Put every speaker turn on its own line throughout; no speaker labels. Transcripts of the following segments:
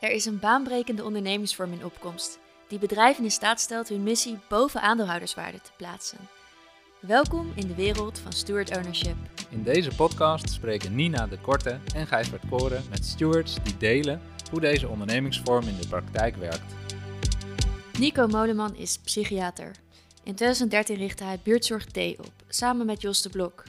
Er is een baanbrekende ondernemingsvorm in opkomst, die bedrijven in staat stelt hun missie boven aandeelhouderswaarde te plaatsen. Welkom in de wereld van steward ownership.
In deze podcast spreken Nina de Korte en Gijsbert Koren met stewards die delen hoe deze ondernemingsvorm in de praktijk werkt.
Nico Moleman is psychiater. In 2013 richtte hij Buurtzorg T op, samen met Jos de Blok,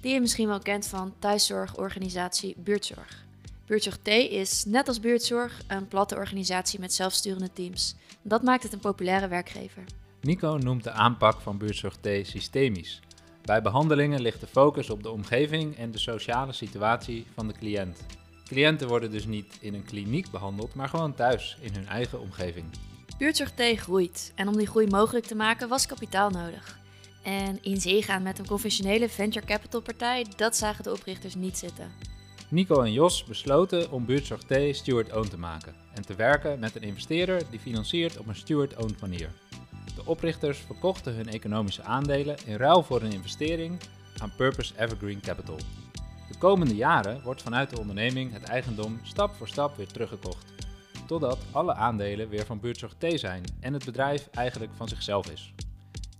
die je misschien wel kent van thuiszorgorganisatie Buurtzorg. Buurtzorg T is, net als buurtzorg, een platte organisatie met zelfsturende teams. Dat maakt het een populaire werkgever.
Nico noemt de aanpak van Buurtzorg T systemisch. Bij behandelingen ligt de focus op de omgeving en de sociale situatie van de cliënt. Cliënten worden dus niet in een kliniek behandeld, maar gewoon thuis, in hun eigen omgeving.
Buurtzorg T groeit en om die groei mogelijk te maken was kapitaal nodig. En in zee gaan met een conventionele venture capital partij, dat zagen de oprichters niet zitten.
Nico en Jos besloten om Buurtzorg T steward-owned te maken en te werken met een investeerder die financiert op een steward-owned manier. De oprichters verkochten hun economische aandelen in ruil voor een investering aan Purpose Evergreen Capital. De komende jaren wordt vanuit de onderneming het eigendom stap voor stap weer teruggekocht, totdat alle aandelen weer van Buurtzorg T zijn en het bedrijf eigenlijk van zichzelf is.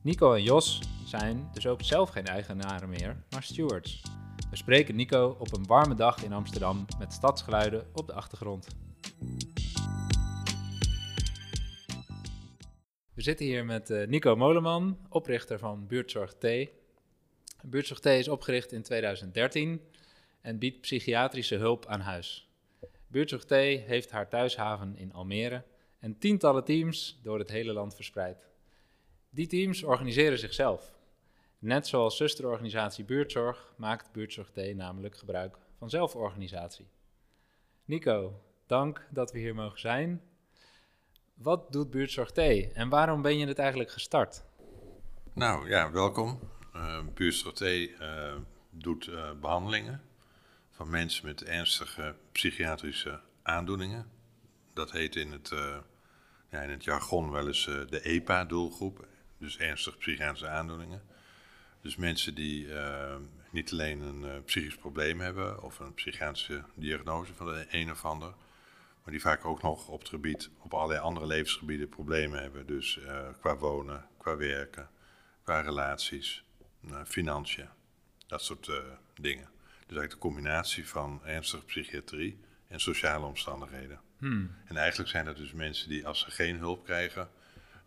Nico en Jos zijn dus ook zelf geen eigenaren meer, maar stewards. We spreken Nico op een warme dag in Amsterdam met stadsgeluiden op de achtergrond. We zitten hier met uh, Nico Moleman, oprichter van Buurtzorg T. Buurtzorg T is opgericht in 2013 en biedt psychiatrische hulp aan huis. Buurtzorg T heeft haar thuishaven in Almere en tientallen teams door het hele land verspreid. Die teams organiseren zichzelf Net zoals zusterorganisatie Buurtzorg maakt Buurtzorg T namelijk gebruik van zelforganisatie. Nico, dank dat we hier mogen zijn. Wat doet Buurtzorg T en waarom ben je het eigenlijk gestart?
Nou ja, welkom. Uh, Buurtzorg T uh, doet uh, behandelingen van mensen met ernstige psychiatrische aandoeningen. Dat heet in het, ja, in het jargon wel eens de EPA-doelgroep, dus ernstige psychiatrische aandoeningen. Dus mensen die uh, niet alleen een uh, psychisch probleem hebben of een psychiatrische diagnose van de een of ander, maar die vaak ook nog op het gebied, op allerlei andere levensgebieden problemen hebben. Dus uh, qua wonen, qua werken, qua relaties, financiën, dat soort dingen. Dus eigenlijk de combinatie van ernstige psychiatrie en sociale omstandigheden. Hmm. En eigenlijk zijn dat dus mensen die als ze geen hulp krijgen,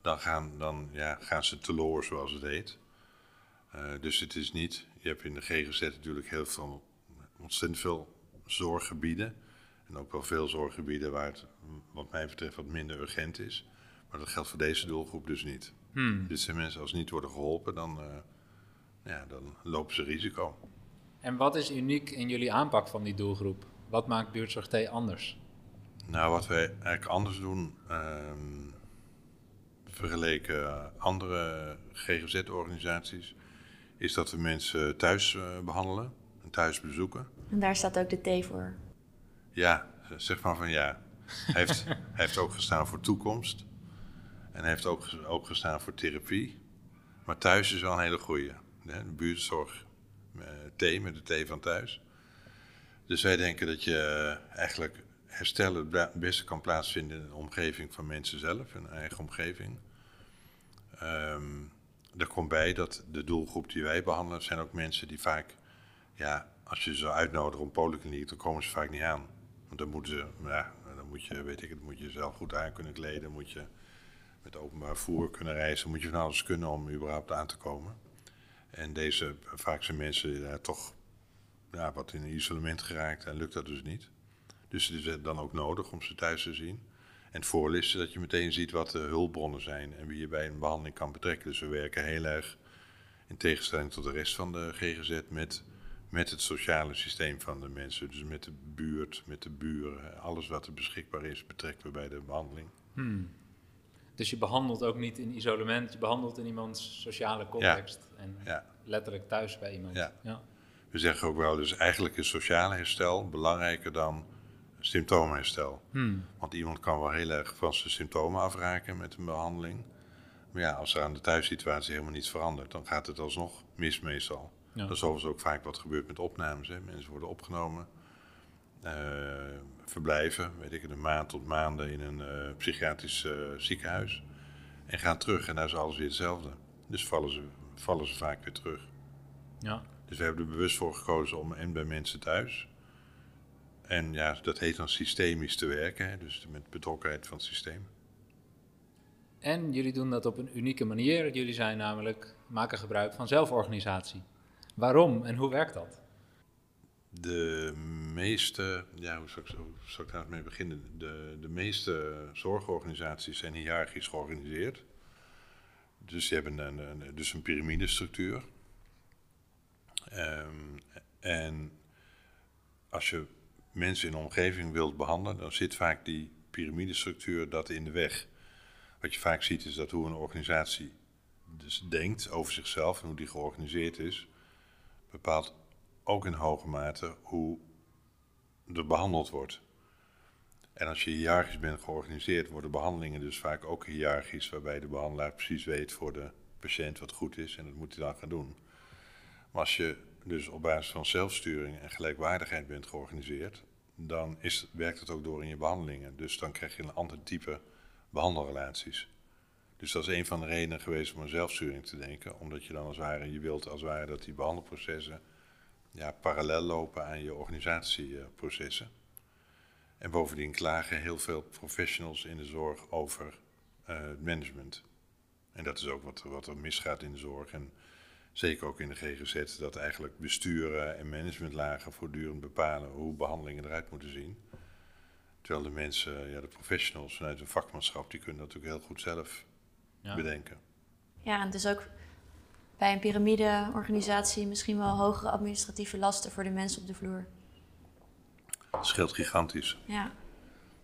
dan gaan, dan, ja, gaan ze teloor, zoals het heet. Uh, dus het is niet, je hebt in de GGZ natuurlijk heel veel, ontzettend veel zorggebieden. En ook wel veel zorggebieden waar het, wat mij betreft, wat minder urgent is. Maar dat geldt voor deze doelgroep dus niet. Hmm. Dus zijn mensen als ze niet worden geholpen, dan, uh, ja, dan lopen ze risico.
En wat is uniek in jullie aanpak van die doelgroep? Wat maakt buurtzorg T anders?
Nou, wat wij eigenlijk anders doen, um, vergeleken andere GGZ-organisaties, is dat we mensen thuis uh, behandelen en thuis bezoeken.
En daar staat ook de T voor.
Ja, zeg maar van ja. Hij heeft, hij heeft ook gestaan voor toekomst. En hij heeft ook, ook gestaan voor therapie. Maar thuis is wel een hele goede. De buurtzorg uh, T met de T van thuis. Dus wij denken dat je uh, eigenlijk herstellen het beste kan plaatsvinden in de omgeving van mensen zelf, in eigen omgeving. Um, er komt bij dat de doelgroep die wij behandelen, zijn ook mensen die vaak, ja, als je ze uitnodigt om polykliniek, dan komen ze vaak niet aan. Want dan moeten ze, ja, dan moet je, weet ik, dan moet je zelf goed aan kunnen kleden, moet je met openbaar voer kunnen reizen, moet je van alles kunnen om überhaupt aan te komen. En deze, vaak zijn mensen ja, toch ja, wat in isolement geraakt en lukt dat dus niet. Dus het is dan ook nodig om ze thuis te zien. En het voordeel is dat je meteen ziet wat de hulpbronnen zijn en wie je bij een behandeling kan betrekken. Dus we werken heel erg, in tegenstelling tot de rest van de GGZ, met, met het sociale systeem van de mensen. Dus met de buurt, met de buren, alles wat er beschikbaar is, betrekken we bij de behandeling. Hmm.
Dus je behandelt ook niet in isolement, je behandelt in iemands sociale context. En ja. letterlijk thuis bij iemand.
Ja. ja. We zeggen ook wel, dus eigenlijk is sociale herstel belangrijker dan symptoomherstel. Hmm. Want iemand kan wel heel erg van zijn symptomen afraken met een behandeling. Maar ja, als er aan de thuissituatie helemaal niets verandert, dan gaat het alsnog mis meestal. Dat is overigens ook vaak wat gebeurt met opnames. Hè. Mensen worden opgenomen. verblijven, weet ik, een maand tot maanden in een psychiatrisch ziekenhuis. En gaan terug en daar is alles weer hetzelfde. Dus vallen ze, vallen ze vaak weer terug.
Ja.
Dus we hebben er bewust voor gekozen om en bij mensen thuis. En ja, dat heet dan systemisch te werken, hè, dus met betrokkenheid van het systeem.
En jullie doen dat op een unieke manier. Jullie zijn namelijk, maken gebruik van zelforganisatie. Waarom en hoe werkt dat?
De meeste, ja, hoe zou ik, hoe zou ik daar mee beginnen? De, de meeste zorgorganisaties zijn hiërarchisch georganiseerd. Dus die hebben een, een dus een piramidestructuur. Um, en als je mensen in de omgeving wilt behandelen, dan zit vaak die piramidestructuur dat in de weg. Wat je vaak ziet is dat hoe een organisatie dus denkt over zichzelf en hoe die georganiseerd is, bepaalt ook in hoge mate hoe er behandeld wordt. En als je hiërarchisch bent georganiseerd, worden behandelingen dus vaak ook hiërarchisch, waarbij de behandelaar precies weet voor de patiënt wat goed is en dat moet hij dan gaan doen. Maar als je dus op basis van zelfsturing en gelijkwaardigheid bent georganiseerd, dan is, werkt het ook door in je behandelingen. Dus dan krijg je een ander type behandelrelaties. Dus dat is een van de redenen geweest om aan zelfsturing te denken, omdat je dan als het ware, je wilt als het ware dat die behandelprocessen ja, parallel lopen aan je organisatieprocessen. En bovendien klagen heel veel professionals in de zorg over uh, management. En dat is ook wat, wat er misgaat in de zorg. En zeker ook in de GGZ, dat eigenlijk besturen en managementlagen voortdurend bepalen hoe behandelingen eruit moeten zien. Terwijl de mensen, ja, de professionals vanuit hun vakmanschap, die kunnen dat natuurlijk heel goed zelf bedenken.
Ja, en dus ook bij een piramideorganisatie misschien wel hogere administratieve lasten voor de mensen op de vloer.
Dat scheelt gigantisch.
Ja.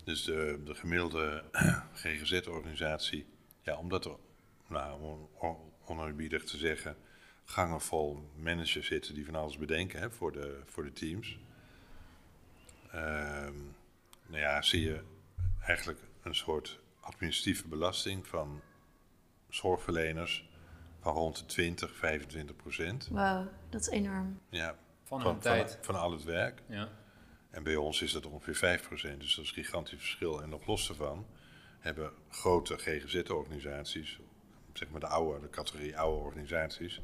Dus de, de gemiddelde GGZ-organisatie, ja, omdat er, nou, om oneerbiedig te zeggen, gangen vol managers zitten die van alles bedenken hè, voor, de, voor de teams. Ehm, nou ja, zie je eigenlijk een soort administratieve belasting van zorgverleners van rond de 20, 25 procent.
Wauw, dat is enorm.
Ja,
van, van, tijd.
Van, al het werk.
Ja.
En bij ons is dat ongeveer 5 procent, dus dat is een gigantisch verschil. En nog los daarvan hebben grote GGZ-organisaties, zeg maar de oude, de categorie oude organisaties,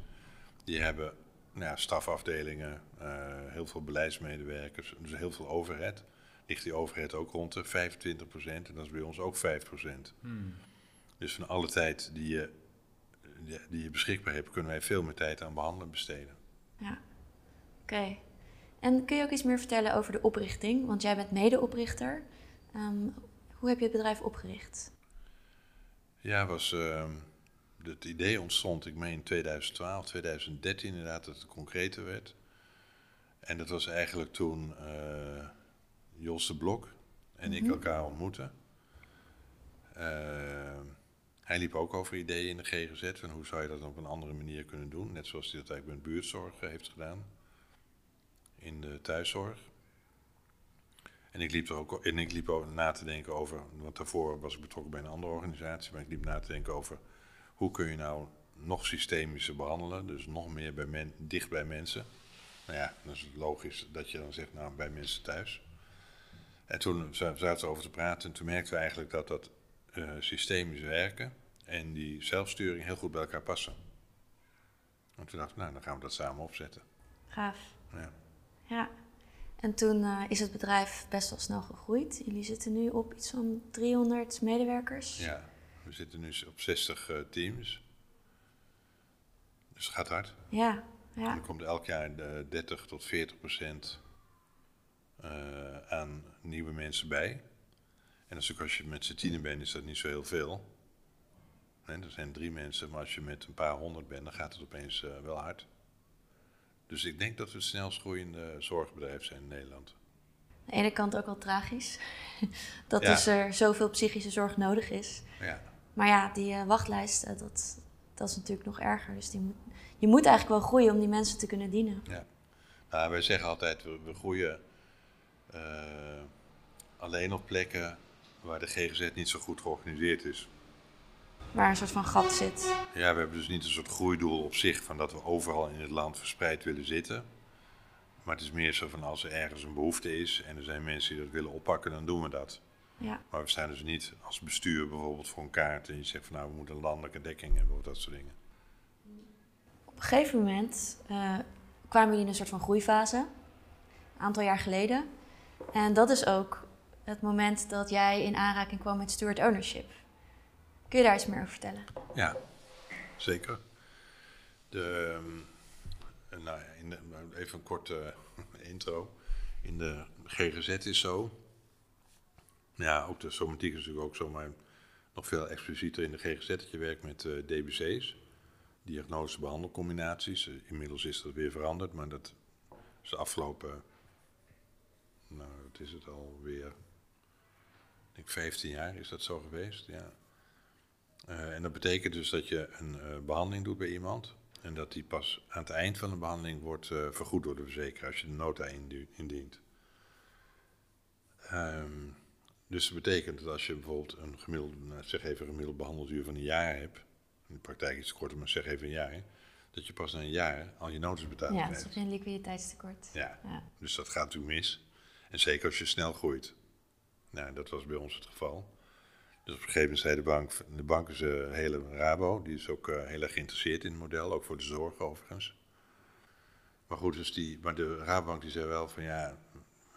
die hebben nou ja, stafafdelingen, uh, heel veel beleidsmedewerkers, dus heel veel overhead. Ligt die overhead ook rond de 25 procent en dat is bij ons ook 5 procent.
Hmm.
Dus van alle tijd die je, die je beschikbaar hebt, kunnen wij veel meer tijd aan behandelen besteden.
Ja, oké. En kun je ook iets meer vertellen over de oprichting? Want jij bent medeoprichter. Um, hoe heb je het bedrijf opgericht?
Ja, was, uh, het idee ontstond, ik meen in 2012, 2013 inderdaad, dat het concreter werd. En dat was eigenlijk toen uh, Jos de Blok en ik mhm. elkaar ontmoetten. Uh, hij liep ook over ideeën in de GGZ en hoe zou je dat op een andere manier kunnen doen. Net zoals hij dat eigenlijk met buurtzorg heeft gedaan. In de thuiszorg. En ik liep er ook en ik liep ook na te denken over, want daarvoor was ik betrokken bij een andere organisatie, maar ik liep na te denken over hoe kun je nou nog systemischer behandelen, dus nog meer bij men, dicht bij mensen. Nou ja, dan is het logisch dat je dan zegt, nou, bij mensen thuis. En toen zaten we over te praten en toen merkten we eigenlijk dat dat uh, systemisch werken en die zelfsturing heel goed bij elkaar passen. En toen dacht ik, nou, dan gaan we dat samen opzetten.
Gaaf.
Ja.
Ja. En toen uh, is het bedrijf best wel snel gegroeid. Jullie zitten nu op iets van 300 medewerkers.
Ja, we zitten nu op 60 uh, eh, teams. Dus het gaat hard.
Ja, ja.
En er komt elk jaar de 30 tot 40 procent uh, aan nieuwe mensen bij. En ook als je met z'n tienen bent, is dat niet zo heel veel. Nee, er zijn drie mensen, maar als je met een paar honderd bent, dan gaat het opeens uh, wel hard. Dus ik denk dat we het snelst groeiende zorgbedrijf zijn in Nederland.
Aan de ene kant ook wel tragisch. dat ja. dus er zoveel psychische zorg nodig is.
Ja.
Maar ja, die uh, wachtlijst, uh, dat, dat is natuurlijk nog erger. Dus die moet, je moet eigenlijk wel groeien om die mensen te kunnen dienen.
Ja. Nou, wij zeggen altijd, we, we groeien alleen op plekken waar de GGZ niet zo goed georganiseerd is.
Waar een soort van gat zit.
Ja, we hebben dus niet een soort groeidoel op zich van dat we overal in het land verspreid willen zitten. Maar het is meer zo van als er ergens een behoefte is en er zijn mensen die dat willen oppakken, dan doen we dat.
Ja.
Maar we staan dus niet als bestuur bijvoorbeeld voor een kaart en je zegt van nou we moeten een landelijke dekking hebben of dat soort dingen.
Op een gegeven moment eh, kwamen jullie in een soort van groeifase, een aantal jaar geleden. En dat is ook het moment dat jij in aanraking kwam met steward ownership. Kun je daar iets meer over vertellen?
Ja, zeker. De, ehm, nou, ja, in de, even een korte intro. In de GGZ is zo. Ja, ook de somatiek is natuurlijk ook zo, maar nog veel explicieter in de GGZ dat je werkt met eh, DBC's, diagnostische behandelcombinaties. Eh, inmiddels is dat weer veranderd, maar dat is de afgelopen, nou, wat is het alweer, ik denk 15 jaar is dat zo geweest, ja. Eh, en dat betekent dus dat je een eh, behandeling doet bij iemand. En dat die pas aan het eind van de behandeling wordt vergoed door de verzekeraar als je de nota indi- indient. Ehm, dus dat betekent dat als je bijvoorbeeld een gemiddeld, nou, zeg even een gemiddeld behandelduur van een jaar hebt, in de praktijk iets korter, maar zeg even een jaar, dat je pas na een jaar al je notas betaald
Ja, het is geen liquiditeitstekort.
Ja,
Ja.
dus dat gaat natuurlijk mis. En zeker als je snel groeit. Nou, dat was bij ons het geval. Dus op een gegeven moment zei de bank, de bank is een hele Rabo, die is ook eh, heel erg geïnteresseerd in het model, ook voor de zorg overigens. Maar goed, dus die, maar de Rabobank die zei wel van ja,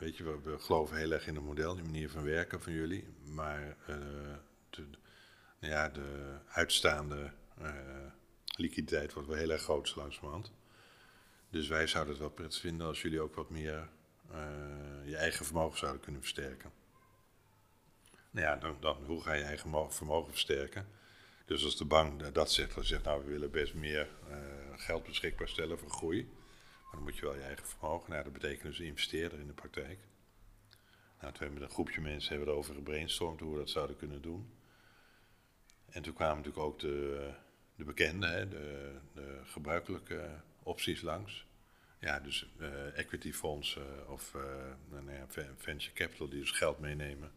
weet je, we, geloven heel erg in het model, die manier van werken van jullie. Maar eh, de, nou ja, de uitstaande eh, liquiditeit wordt wel heel erg groot zo langzamerhand. Dus wij zouden het wel prettig vinden als jullie ook wat meer eh, je eigen vermogen zouden kunnen versterken. Nou ja, dan, dan hoe ga je eigen mo- vermogen versterken? Dus als de bank dat zegt, dan zegt nou we willen best meer geld beschikbaar stellen voor groei. Dan moet je wel je eigen vermogen. Nou, dat betekent dus investeerder in de praktijk. Nou, toen hebben we met een groepje mensen hebben erover gebrainstormd hoe we dat zouden kunnen doen. En toen kwamen natuurlijk ook de, de bekende, hè, de, de gebruikelijke opties langs. Ja, dus eh equity fondsen of eh, nou venture capital die dus geld meenemen.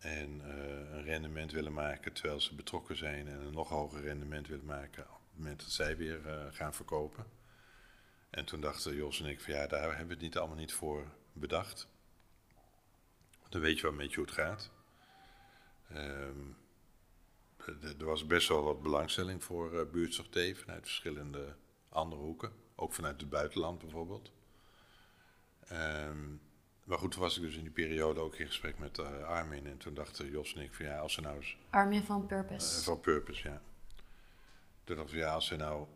En eh, een rendement willen maken terwijl ze betrokken zijn en een nog hoger rendement willen maken op het moment dat zij weer eh, gaan verkopen. En toen dachten Jos en ik van ja, daar hebben we het niet allemaal niet voor bedacht. Dan weet je wel een beetje hoe het gaat. Ehm, er- was best wel wat belangstelling voor eh buurtzorg T vanuit verschillende andere hoeken. Ook vanuit het buitenland bijvoorbeeld. Ehm, maar goed, toen was ik dus in die periode ook in gesprek met eh, Armin. En toen dachten Jos en ik van ja, als ze nou eens
Armin van
eh,
Purpose.
van Purpose, ja. Toen dacht ik, ja, als ze nou...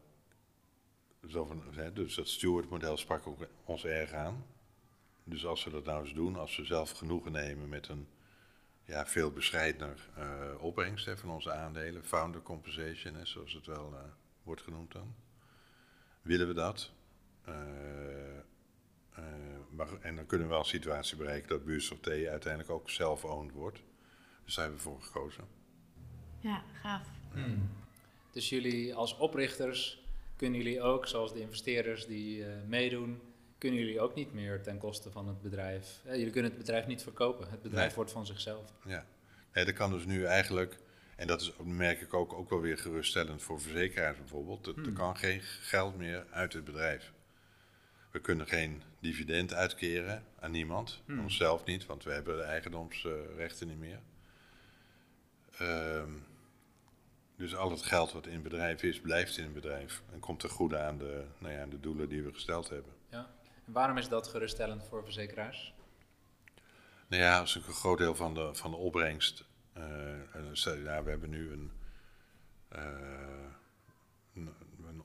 Zo van, hè, dus dat stewardmodel sprak ook ons erg aan. Dus als ze dat nou eens doen, als ze zelf genoegen nemen met een ja, veel bescheidener eh, opbrengst hè, van onze aandelen, founder compensation, hè, zoals het wel eh, wordt genoemd dan. Willen we dat? Eh, eh, maar, en dan kunnen we wel een situatie bereiken dat Buurtzorg T uiteindelijk ook zelf-owned wordt. Dus daar hebben we voor gekozen.
Ja, gaaf.
Dus jullie als oprichters kunnen jullie ook, zoals de investeerders die eh, meedoen, kunnen jullie ook niet meer ten koste van het bedrijf. Eh, jullie kunnen het bedrijf niet verkopen. Het bedrijf
Nee.
wordt van zichzelf.
Ja, nee, dat kan dus nu eigenlijk, en dat is, merk ik ook, ook wel weer geruststellend voor verzekeraars bijvoorbeeld. Er, er kan geen geld meer uit het bedrijf. We kunnen geen dividend uitkeren aan niemand, onszelf niet, want we hebben de eigendomsrechten niet meer. Ehm, dus al het geld wat in het bedrijf is, blijft in het bedrijf en komt ten goede aan de, nou ja, aan de doelen die we gesteld hebben.
Ja. En waarom is dat geruststellend voor verzekeraars?
Nou ja, als ik een groot deel van de, van de opbrengst. eh, en stel, we hebben nu een, eh, een, een,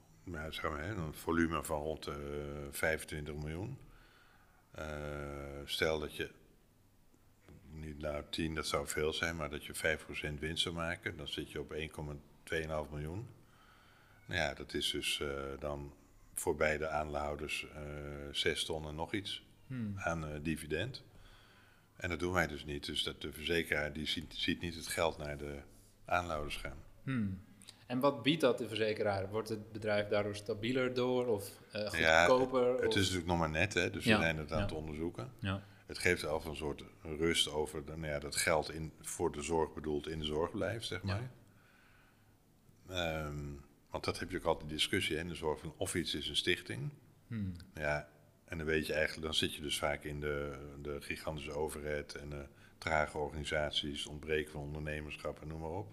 een volume van rond de 25 miljoen. Eh, stel dat je, niet nou 10, dat zou veel zijn, maar dat je 5% winst zou maken, dan zit je op 1,2,5 miljoen. Nou ja, dat is dus eh, dan voor beide aandeelhouders eh 6 ton en nog iets aan eh, dividend. En dat doen wij dus niet. Dus dat de verzekeraar die ziet, ziet niet het geld naar de aanhouders gaan.
Hmm. En wat biedt dat de verzekeraar? Wordt het bedrijf daardoor stabieler door of eh
Ja,
goedkoper?
Het
of-
is natuurlijk nog maar net, hè, dus
Ja,
we zijn het aan
ja.
het onderzoeken.
ja.
Het geeft al een soort rust over nou ja, dat geld in, voor de zorg bedoeld in de zorg blijft, zeg maar. Ehm, want dat heb je ook altijd discussie in de zorg van of iets is een stichting.
Hmm.
Ja, en dan weet je eigenlijk, dan zit je dus vaak in de, de gigantische overheid en de trage organisaties, ontbreken van ondernemerschap en noem maar op.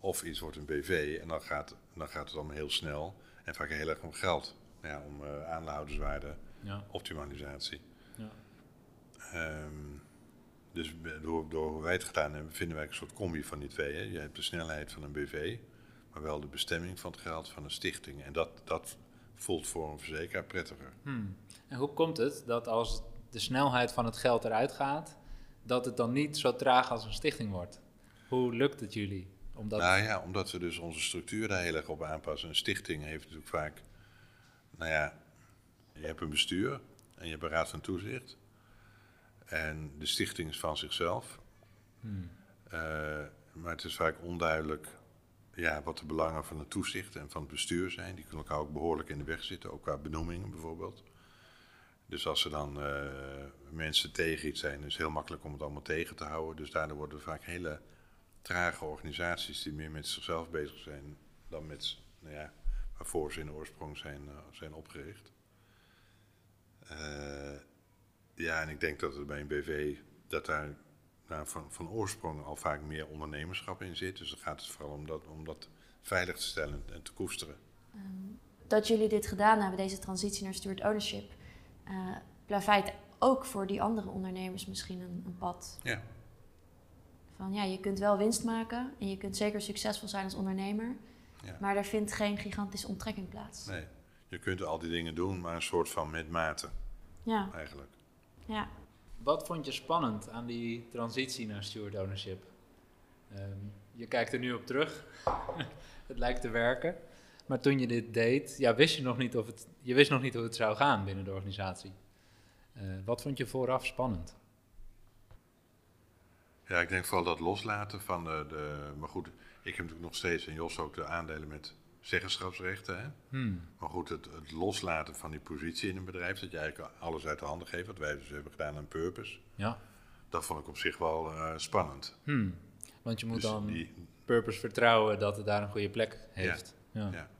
Of iets wordt een BV en dan gaat, dan gaat het allemaal heel snel en vaak heel erg om geld. Ja, om uh, aandeelhouderswaarde,
Ja.
optimalisatie. Ehm, dus door, door hoe wij het gedaan hebben, vinden wij een soort combi van die twee. Hè. Je hebt de snelheid van een BV, maar wel de bestemming van het geld van een stichting. En dat, dat voelt voor een verzekeraar prettiger.
Hmm. En hoe komt het dat als de snelheid van het geld eruit gaat, dat het dan niet zo traag als een stichting wordt? Hoe lukt het jullie? Omdat,
Nou ja, omdat we dus onze structuur daar heel erg op aanpassen. Een stichting heeft natuurlijk vaak, nou ja, je hebt een bestuur en je hebt een raad van toezicht. En de stichting is van zichzelf.
Hmm.
Eh, maar het is vaak onduidelijk ja, wat de belangen van het toezicht en van het bestuur zijn. Die kunnen elkaar ook behoorlijk in de weg zitten, ook qua benoemingen bijvoorbeeld. Dus als er dan eh, mensen tegen iets zijn, is het heel makkelijk om het allemaal tegen te houden. Dus daardoor worden er vaak hele trage organisaties die meer met zichzelf bezig zijn dan met, nou ja, waarvoor ze in de oorsprong zijn, eh, zijn opgericht. Ja, en ik denk dat het bij een BV, dat daar nou, van, van oorsprong al vaak meer ondernemerschap in zit. Dus dan gaat het vooral om dat, om dat veilig te stellen en te koesteren.
Ehm, dat jullie dit gedaan hebben, deze transitie naar steward ownership, eh plaveit ook voor die andere ondernemers misschien een, een pad.
Ja.
Van ja, je kunt wel winst maken en je kunt zeker succesvol zijn als ondernemer,
Ja.
maar er vindt geen gigantische onttrekking plaats.
Nee, je kunt al die dingen doen, maar een soort van met mate
Ja,
eigenlijk.
Ja.
Wat vond je spannend aan die transitie naar steward ownership? Ehm, je kijkt er nu op terug. het lijkt te werken. Maar toen je dit deed, ja, wist je nog niet of het, je wist nog niet hoe het zou gaan binnen de organisatie. Eh, wat vond je vooraf spannend?
Ja, ik denk vooral dat loslaten van de, de... Maar goed, ik heb natuurlijk nog steeds, en Jos ook, de aandelen met zeggenschapsrechten. Hè?
Hmm.
Maar goed, het, het loslaten van die positie in een bedrijf, dat je eigenlijk alles uit de handen geeft, wat wij dus hebben gedaan aan Purpose,
Ja.
dat vond ik op zich wel eh, spannend.
Hmm. Want je moet
Dus
dan
die,
purpose vertrouwen dat het daar een goede plek heeft. Ja.
ja.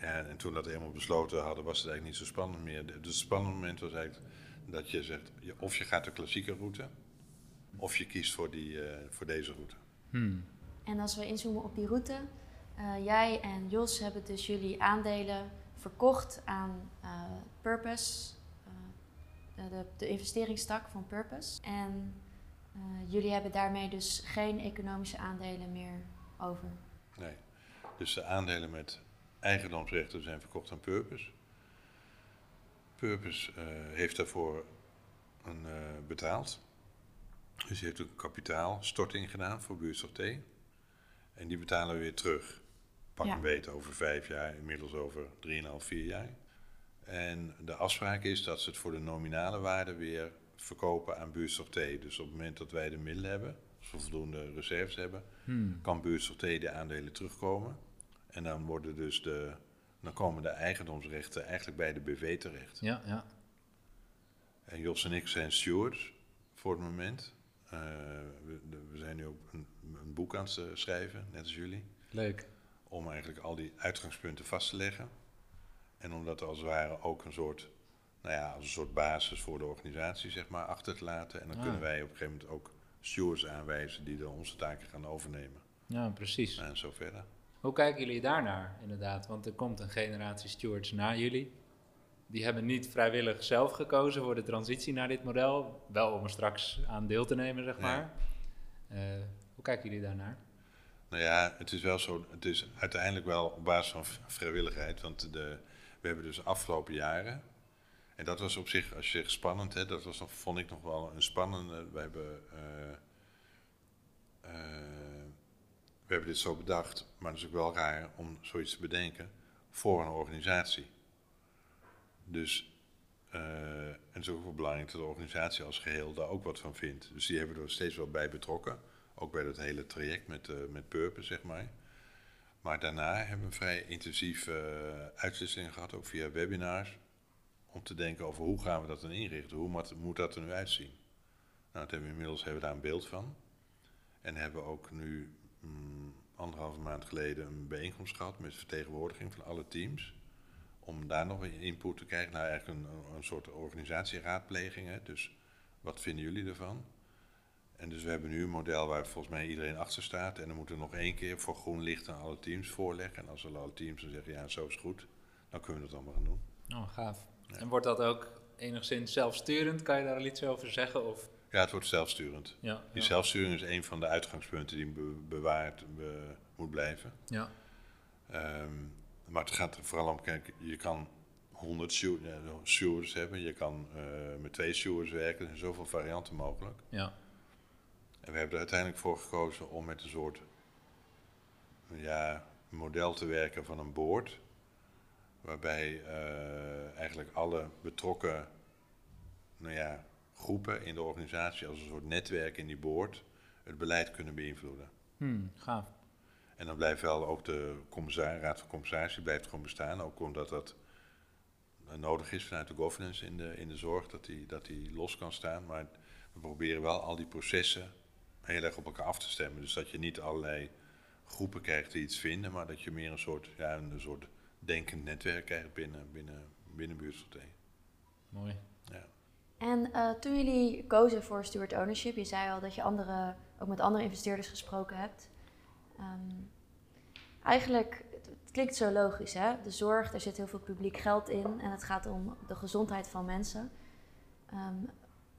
Ja, en toen dat eenmaal besloten hadden, was het eigenlijk niet zo spannend meer. Het spannende moment was eigenlijk dat je zegt, je- of je gaat de klassieke route, of je kiest voor, die, eh, voor deze route.
Hmm.
En als we inzoomen op die route, eh, jij en Jos hebben dus jullie aandelen verkocht aan eh, Purpose, eh, de, de investeringstak van Purpose. En jullie hebben daarmee dus geen economische aandelen meer over.
Nee. Dus de aandelen met eigendomsrechten zijn verkocht aan Purpose. Purpose heeft daarvoor een, betaald. Dus die heeft ook kapitaalstorting gedaan voor buurtzorg T. En die betalen we weer terug. Pak
Ja.
een beet over vijf jaar, inmiddels over 3,5, 4 jaar. En de afspraak is dat ze het voor de nominale waarde weer verkopen aan buurtzorg T. Dus op het moment dat wij de middelen hebben, als we voldoende reserves hebben,
Hmm.
kan buurtzorg T de aandelen terugkomen. En dan, worden dus de, dan komen de eigendomsrechten eigenlijk bij de BV terecht.
Ja, ja.
En Jos en ik zijn stewards voor het moment. Eh, we, zijn nu ook een, een boek aan het schrijven, net als jullie.
Leuk.
Om eigenlijk al die uitgangspunten vast te leggen. En om dat als het ware ook een soort, nou ja, als een soort basis voor de organisatie zeg maar, achter te laten. En dan
Ah.
kunnen wij op een gegeven moment ook stewards aanwijzen die dan onze taken gaan overnemen.
Ja, precies.
En zo verder.
Hoe kijken jullie daarnaar, inderdaad? Want er komt een generatie stewards na jullie. Die hebben niet vrijwillig zelf gekozen voor de transitie naar dit model. Wel om er straks aan deel te nemen, zeg
Ja.
maar. Eh, hoe kijken jullie daarnaar?
Nou ja, het is wel zo. Het is uiteindelijk wel op basis van vrijwilligheid. Want de, we hebben dus afgelopen jaren. En dat was op zich, als je zegt spannend, hè, dat was nog, vond ik nog wel een spannende. We hebben, eh, eh, we hebben dit zo bedacht, maar het is ook wel raar om zoiets te bedenken voor een organisatie. Dus, eh, en het is ook belangrijk dat de organisatie als geheel daar ook wat van vindt. Dus die hebben er steeds wel bij betrokken. Ook bij dat hele traject met, eh, met Purpose, zeg maar. Maar daarna hebben we vrij intensieve uh, gehad, ook via webinars. Om te denken over hoe gaan we dat dan inrichten? Hoe moet, moet dat er nu uitzien? Nou, dat hebben we inmiddels hebben we daar een beeld van. En hebben we ook nu mm, anderhalve maand geleden een bijeenkomst gehad met vertegenwoordiging van alle teams. om daar nog input te krijgen. Nou, eigenlijk een, een soort organisatieraadpleging. Hè? Dus wat vinden jullie ervan? En dus we hebben nu een model waar volgens mij iedereen achter staat. En dan moeten we nog één keer voor groen licht aan alle teams voorleggen. En als alle teams dan zeggen, ja, zo is goed, dan kunnen we het allemaal gaan doen.
Oh, gaaf. En wordt dat ook enigszins zelfsturend? Kan je daar iets over zeggen? Of?
Ja, het wordt zelfsturend.
Ja,
Die
ja.
zelfsturing is een van de uitgangspunten die be- bewaard be- moet blijven.
Ja.
Ehm, maar het gaat er vooral om, kijk, je kan 100 stew- ja, stewards hebben, je kan eh, met twee stewards werken, er zijn zoveel varianten mogelijk.
Ja.
En we hebben er uiteindelijk voor gekozen om met een soort ja, model te werken van een board. Waarbij eh, eigenlijk alle betrokken nou ja, groepen in de organisatie als een soort netwerk in die board het beleid kunnen beïnvloeden.
Hmm, gaaf.
En dan blijft wel ook de raad van commissarissen blijft gewoon bestaan. Ook omdat dat nodig is vanuit de governance in de, in de zorg, dat die, dat die los kan staan. Maar we proberen wel al die processen heel erg op elkaar af te stemmen. Dus dat je niet allerlei groepen krijgt die iets vinden, maar dat je meer een soort, ja, een soort denkend netwerk krijgt binnen, binnen, binnen Buurtsorté.
Mooi.
Ja.
En eh, toen jullie kozen voor steward ownership, je zei al dat je andere, ook met andere investeerders gesproken hebt. Ehm, eigenlijk, het, het klinkt zo logisch hè, de zorg, daar zit heel veel publiek geld in en het gaat om de gezondheid van mensen. Ehm,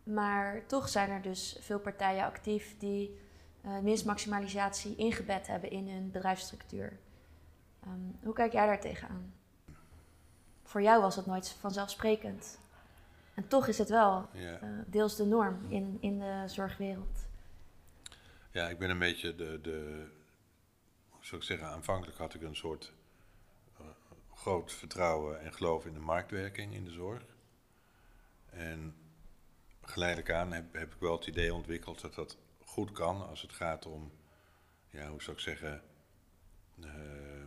maar toch zijn er dus veel partijen actief die eh, winstmaximalisatie ingebed hebben in hun bedrijfsstructuur. Ehm, hoe kijk jij daar tegenaan? Voor jou was het nooit vanzelfsprekend. En toch is het wel
Ja.
eh, deels de norm in, in de zorgwereld.
Ja, ik ben een beetje de, de hoe zou ik zeggen, aanvankelijk had ik een soort eh, groot vertrouwen en geloof in de marktwerking in de zorg. En geleidelijk aan heb, heb ik wel het idee ontwikkeld dat dat goed kan als het gaat om, ja, hoe zou ik zeggen, eh,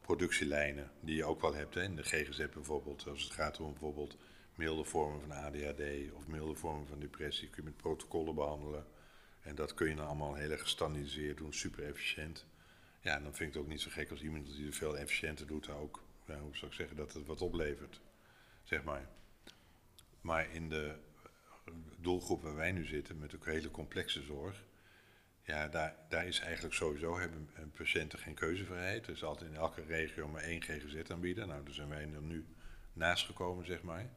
productielijnen die je ook wel hebt hè, in de GGZ bijvoorbeeld. Als het gaat om bijvoorbeeld milde vormen van ADHD of milde vormen van depressie, kun je met protocollen behandelen. En dat kun je dan allemaal heel erg gestandardiseerd doen, super efficiënt. Ja, en dan vind ik het ook niet zo gek als iemand die het veel efficiënter doet, daar ook, ja, hoe zou ik zeggen, dat het wat oplevert. Zeg maar. Maar in de doelgroep waar wij nu zitten, met ook hele complexe zorg, ja, daar, daar is eigenlijk sowieso hebben patiënten geen keuzevrijheid. Er is altijd in elke regio maar één GGZ-aanbieder. Nou, daar zijn wij er nu naast gekomen, zeg maar.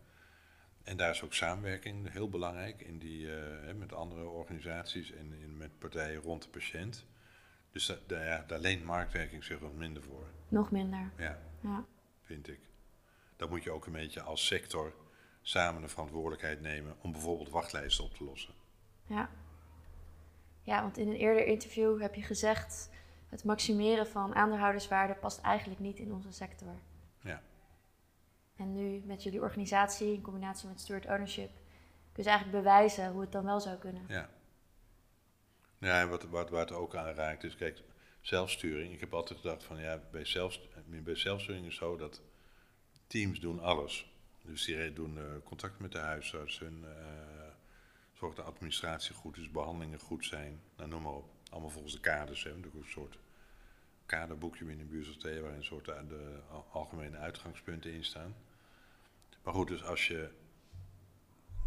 En daar is ook samenwerking heel belangrijk in die, eh, met andere organisaties en in, met partijen rond de patiënt. Dus da, da- ja, daar leent marktwerking zich wat minder voor.
Nog minder.
Ja,
Ja.
vind ik. Dan moet je ook een beetje als sector samen de verantwoordelijkheid nemen om bijvoorbeeld wachtlijsten op te lossen.
Ja. ja, want in een eerder interview heb je gezegd... het maximeren van aandeelhouderswaarde past eigenlijk niet in onze sector.
Ja.
En nu met jullie organisatie in combinatie met steward ownership... kun je eigenlijk bewijzen hoe het dan wel zou kunnen.
Ja. Ja, en wat, wat, waar het ook aan raakt is, kijk, zelfsturing. Ik heb altijd gedacht van, ja, bij, zelf, bij zelfsturing is het zo dat teams doen alles. Dus die doen eh, contact met de huisarts, hun, eh zorg dat de administratie goed is, behandelingen goed zijn, nou, noem maar op. Allemaal volgens de kaders, hè. Een soort kaderboekje binnen Buursorté waarin een soort eh, de al- algemene uitgangspunten in staan. Maar goed, dus als je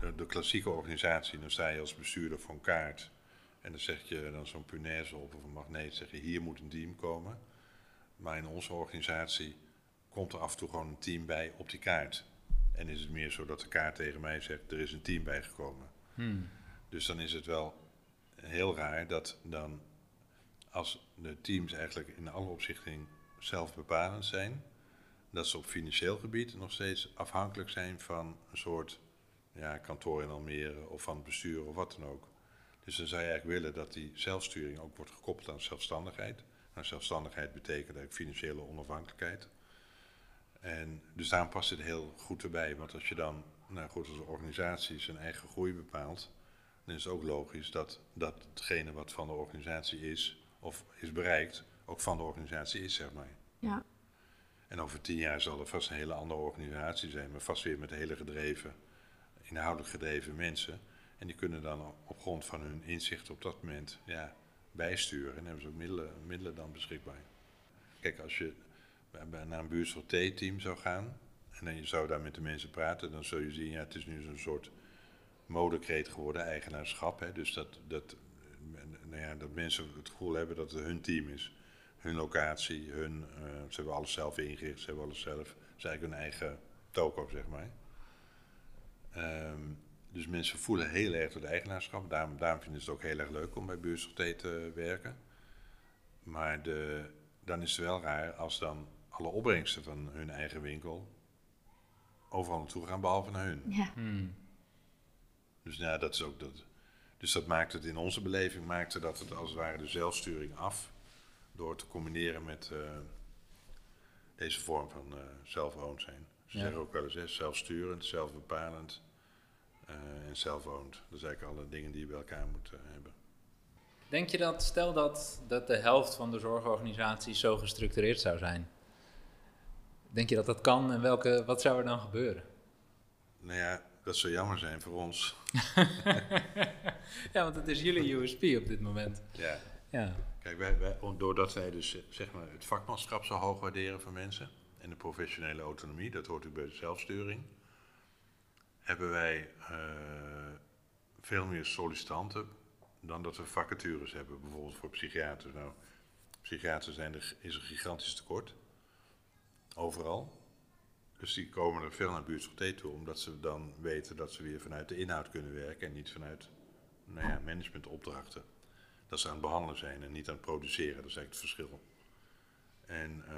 de, de klassieke organisatie, dan sta je als bestuurder voor een kaart. En dan zeg je dan zo'n punaise op of een magneet, zeg je hier moet een team komen. Maar in onze organisatie komt er af en toe gewoon een team bij op die kaart. En is het meer zo dat de kaart tegen mij zegt, er is een team bijgekomen.
Hmm.
Dus dan is het wel heel raar dat dan, als de teams eigenlijk in alle opzichten zelf bepalend zijn, dat ze op financieel gebied nog steeds afhankelijk zijn van een soort ja, kantoor in Almere of van het bestuur of wat dan ook. Dus dan zou je eigenlijk willen dat die zelfsturing ook wordt gekoppeld aan zelfstandigheid. Nou, zelfstandigheid betekent eigenlijk financiële onafhankelijkheid. En dus daarom past het heel goed erbij. Want als je dan, nou goed, als organisatie zijn eigen groei bepaalt, dan is het ook logisch dat, dat hetgene wat van de organisatie is, of is bereikt, ook van de organisatie is, zeg maar.
Ja.
En over tien jaar zal er vast een hele andere organisatie zijn, maar vast weer met hele gedreven, inhoudelijk gedreven mensen. En die kunnen dan op grond van hun inzicht op dat moment ja, bijsturen. En hebben ze ook middelen, middelen dan beschikbaar. Kijk, als je naar een buurtzorg T-team zou gaan. En dan je zou daar met de mensen praten, dan zul je zien, ja, het is nu zo'n soort modekreet geworden, eigenaarschap. Hè? Dus dat, dat, nou ja, dat mensen het gevoel hebben dat het hun team is. Hun locatie, hun, uh, ze hebben alles zelf ingericht, ze hebben alles zelf. Ze eigenlijk hun eigen toko, zeg maar. Um, dus mensen voelen heel erg het eigenaarschap. Daarom, daarom vinden ze het ook heel erg leuk om bij Buurtzorg te werken. Maar de, dan is het wel raar als dan alle opbrengsten van hun eigen winkel overal naartoe gaan, behalve naar hun.
Ja.
Hmm.
Dus ja, dat is ook dat. Dus dat maakt het in onze beleving maakte dat het als het ware de zelfsturing af. Door te combineren met uh, deze vorm van uh, zijn. Ze
Ja.
zeggen ook wel eens hè, zelfsturend, zelfbepalend uh, en zelfowned. Dat zijn eigenlijk alle dingen die je bij elkaar moet uh, hebben.
Denk je dat, stel dat, dat de helft van de zorgorganisaties zo gestructureerd zou zijn. Denk je dat dat kan en welke, wat zou er dan gebeuren?
Nou ja, dat zou jammer zijn voor ons.
ja, want het is jullie USP op dit moment.
Ja.
Ja.
Kijk, wij, wij, doordat wij dus eh, zeg maar, het vakmanschap zo hoog waarderen van mensen en de professionele autonomie, dat hoort ook bij de zelfsturing, hebben wij uh, veel meer sollicitanten dan dat we vacatures hebben, bijvoorbeeld voor psychiaters. Nou, psychiaters zijn er, is een gigantisch tekort, overal. Dus die komen er veel naar buurtzorg T toe, omdat ze dan weten dat ze weer vanuit de inhoud kunnen werken en niet vanuit nou ja, managementopdrachten. Dat ze aan het behandelen zijn en niet aan het produceren, dat is eigenlijk het verschil. En uh,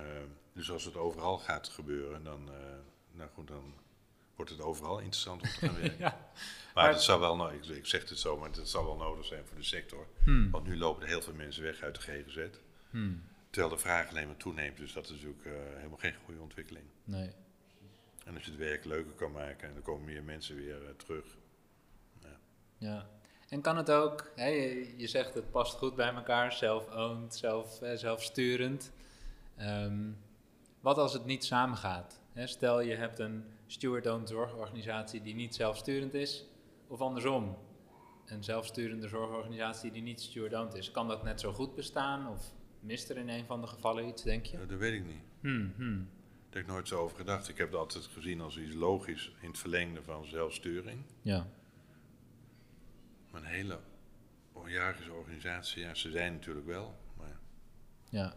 dus als het overal gaat gebeuren, dan, uh, nou goed, dan wordt het overal interessant om te gaan werken.
ja.
Maar, maar het zou wel, nou, ik, ik, zeg het zo, maar het zal wel nodig zijn voor de sector.
Hmm.
Want nu lopen er heel veel mensen weg uit de GGZ.
Hmm.
De vraag alleen maar toeneemt, dus dat is natuurlijk uh, helemaal geen goede ontwikkeling.
Nee.
En als je het werk leuker kan maken en dan komen meer mensen weer uh, terug. Ja.
ja. En kan het ook, hè, je, je, zegt het past goed bij elkaar, zelf-owned, zelf, eh, zelfsturend. Um, wat als het niet samengaat? Hè, stel je hebt een steward-owned zorgorganisatie die niet zelfsturend is, of andersom, een zelfsturende zorgorganisatie die niet steward-owned is. Kan dat net zo goed bestaan of mist er in een van de gevallen iets, denk je?
Dat weet ik niet.
Hmm, hmm.
Daar heb ik nooit zo over gedacht. Ik heb het altijd gezien als iets logisch in het verlengde van zelfsturing.
Ja.
Maar een hele hiërarchische organisatie, ja, ze zijn natuurlijk wel. Maar...
Ja,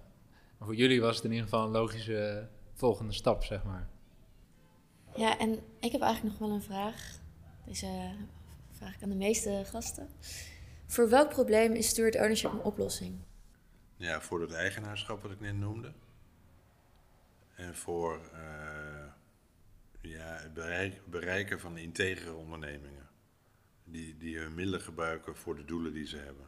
maar voor jullie was het in ieder geval een logische volgende stap, zeg maar.
Ja, en ik heb eigenlijk nog wel een vraag. Deze vraag ik aan de meeste gasten. Voor welk probleem is steward ownership een oplossing?
Ja, voor het eigenaarschap wat ik net noemde. En voor uh, ja, het bereik, bereiken van integere ondernemingen. Die, die hun middelen gebruiken voor de doelen die ze hebben.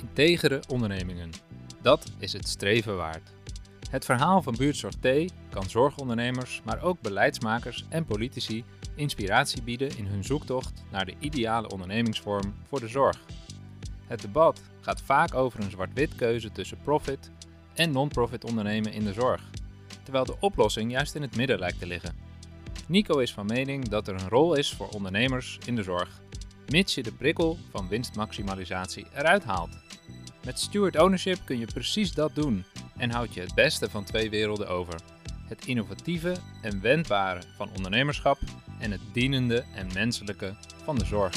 Integere ondernemingen. Dat is het streven waard. Het verhaal van Buurtzorg T kan zorgondernemers, maar ook beleidsmakers en politici inspiratie bieden in hun zoektocht naar de ideale ondernemingsvorm voor de zorg. Het debat gaat vaak over een zwart-wit keuze tussen profit en non-profit ondernemen in de zorg, terwijl de oplossing juist in het midden lijkt te liggen. Nico is van mening dat er een rol is voor ondernemers in de zorg, mits je de prikkel van winstmaximalisatie eruit haalt. Met steward ownership kun je precies dat doen en houd je het beste van twee werelden over. Het innovatieve en wendbare van ondernemerschap en het dienende en menselijke van de zorg.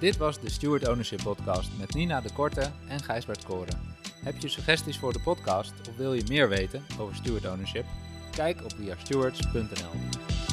Dit was de Steward Ownership Podcast met Nina de Korte en Gijsbert Koren. Heb je suggesties voor de podcast of wil je meer weten over Steward Ownership? Kijk op wearestewards.nl.